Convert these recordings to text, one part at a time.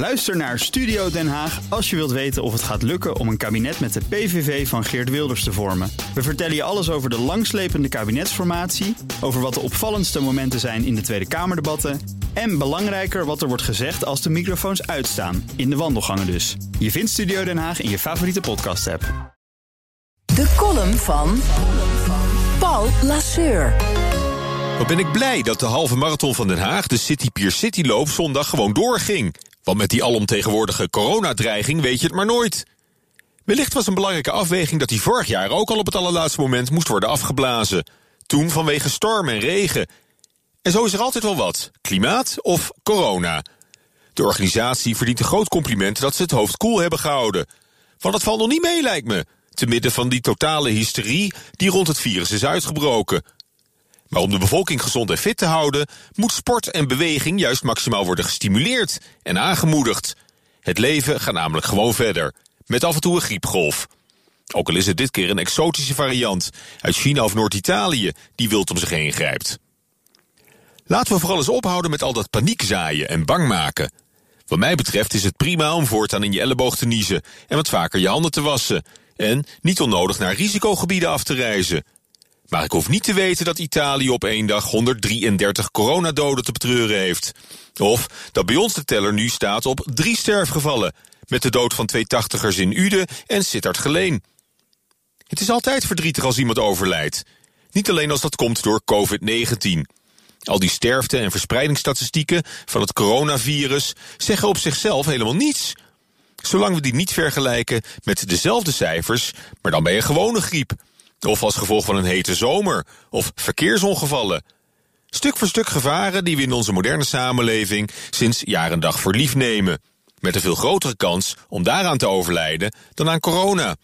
Luister naar Studio Den Haag als je wilt weten of het gaat lukken om een kabinet met de PVV van Geert Wilders te vormen. We vertellen je alles over de langslepende kabinetsformatie, over wat de opvallendste momenten zijn in de Tweede Kamerdebatten en belangrijker wat er wordt gezegd als de microfoons uitstaan, in de wandelgangen dus. Je vindt Studio Den Haag in je favoriete podcast-app. De column van Paul Lasseur. Wat ben ik blij dat de halve marathon van Den Haag, de City Pier City loop, zondag gewoon doorging. Want met die alomtegenwoordige coronadreiging weet je het maar nooit. Wellicht was een belangrijke afweging dat die vorig jaar ook al op het allerlaatste moment moest worden afgeblazen. Toen vanwege storm en regen. En zo is er altijd wel wat: klimaat of corona. De organisatie verdient een groot compliment dat ze het hoofd koel hebben gehouden. Want dat valt nog niet mee, lijkt me. Te midden van die totale hysterie die rond het virus is uitgebroken. Maar om de bevolking gezond en fit te houden, moet sport en beweging juist maximaal worden gestimuleerd en aangemoedigd. Het leven gaat namelijk gewoon verder, met af en toe een griepgolf. Ook al is het dit keer een exotische variant uit China of Noord-Italië die wild om zich heen grijpt. Laten we vooral eens ophouden met al dat paniek zaaien en bang maken. Wat mij betreft is het prima om voortaan in je elleboog te niezen en wat vaker je handen te wassen. En niet onnodig naar risicogebieden af te reizen. Maar ik hoef niet te weten dat Italië op één dag 133 coronadoden te betreuren heeft. Of dat bij ons de teller nu staat op drie sterfgevallen. Met de dood van twee tachtigers in Uden en Sittard Geleen. Het is altijd verdrietig als iemand overlijdt. Niet alleen als dat komt door COVID-19. Al die sterfte- en verspreidingsstatistieken van het coronavirus zeggen op zichzelf helemaal niets. Zolang we die niet vergelijken met dezelfde cijfers, maar dan bij een gewone griep. Of als gevolg van een hete zomer, of verkeersongevallen. Stuk voor stuk gevaren die we in onze moderne samenleving sinds jaar en dag voor lief nemen. Met een veel grotere kans om daaraan te overlijden dan aan corona.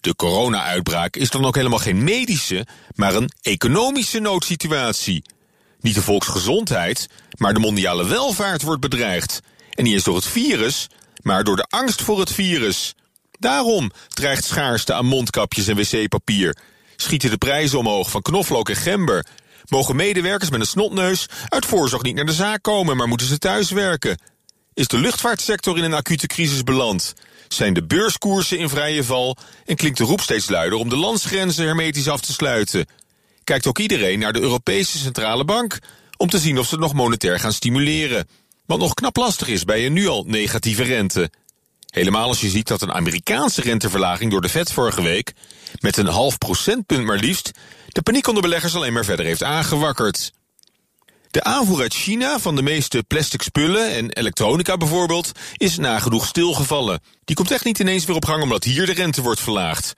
De corona-uitbraak is dan ook helemaal geen medische, maar een economische noodsituatie. Niet de volksgezondheid, maar de mondiale welvaart wordt bedreigd. En niet eens door het virus, maar door de angst voor het virus. Daarom dreigt schaarste aan mondkapjes en wc-papier. Schieten de prijzen omhoog van knoflook en gember. Mogen medewerkers met een snotneus uit voorzorg niet naar de zaak komen, maar moeten ze thuis werken? Is de luchtvaartsector in een acute crisis beland? Zijn de beurskoersen in vrije val? En klinkt de roep steeds luider om de landsgrenzen hermetisch af te sluiten? Kijkt ook iedereen naar de Europese Centrale Bank om te zien of ze het nog monetair gaan stimuleren? Wat nog knap lastig is bij een nu al negatieve rente. Helemaal als je ziet dat een Amerikaanse renteverlaging door de Fed vorige week, met een half procentpunt maar liefst, de paniek onder beleggers alleen maar verder heeft aangewakkerd. De aanvoer uit China van de meeste plastic spullen en elektronica bijvoorbeeld is nagenoeg stilgevallen. Die komt echt niet ineens weer op gang omdat hier de rente wordt verlaagd.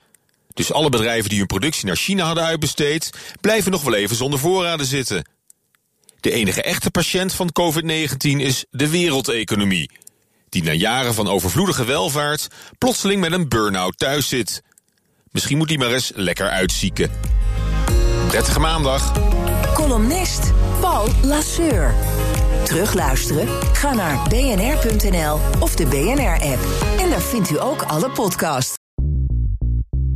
Dus alle bedrijven die hun productie naar China hadden uitbesteed, blijven nog wel even zonder voorraden zitten. De enige echte patiënt van COVID-19 is de wereldeconomie die na jaren van overvloedige welvaart plotseling met een burn-out thuis zit. Misschien moet hij maar eens lekker uitzieken. Prettige maandag. Columnist Paul Lasseur. Terugluisteren? Ga naar bnr.nl of de BNR-app. En daar vindt u ook alle podcasts.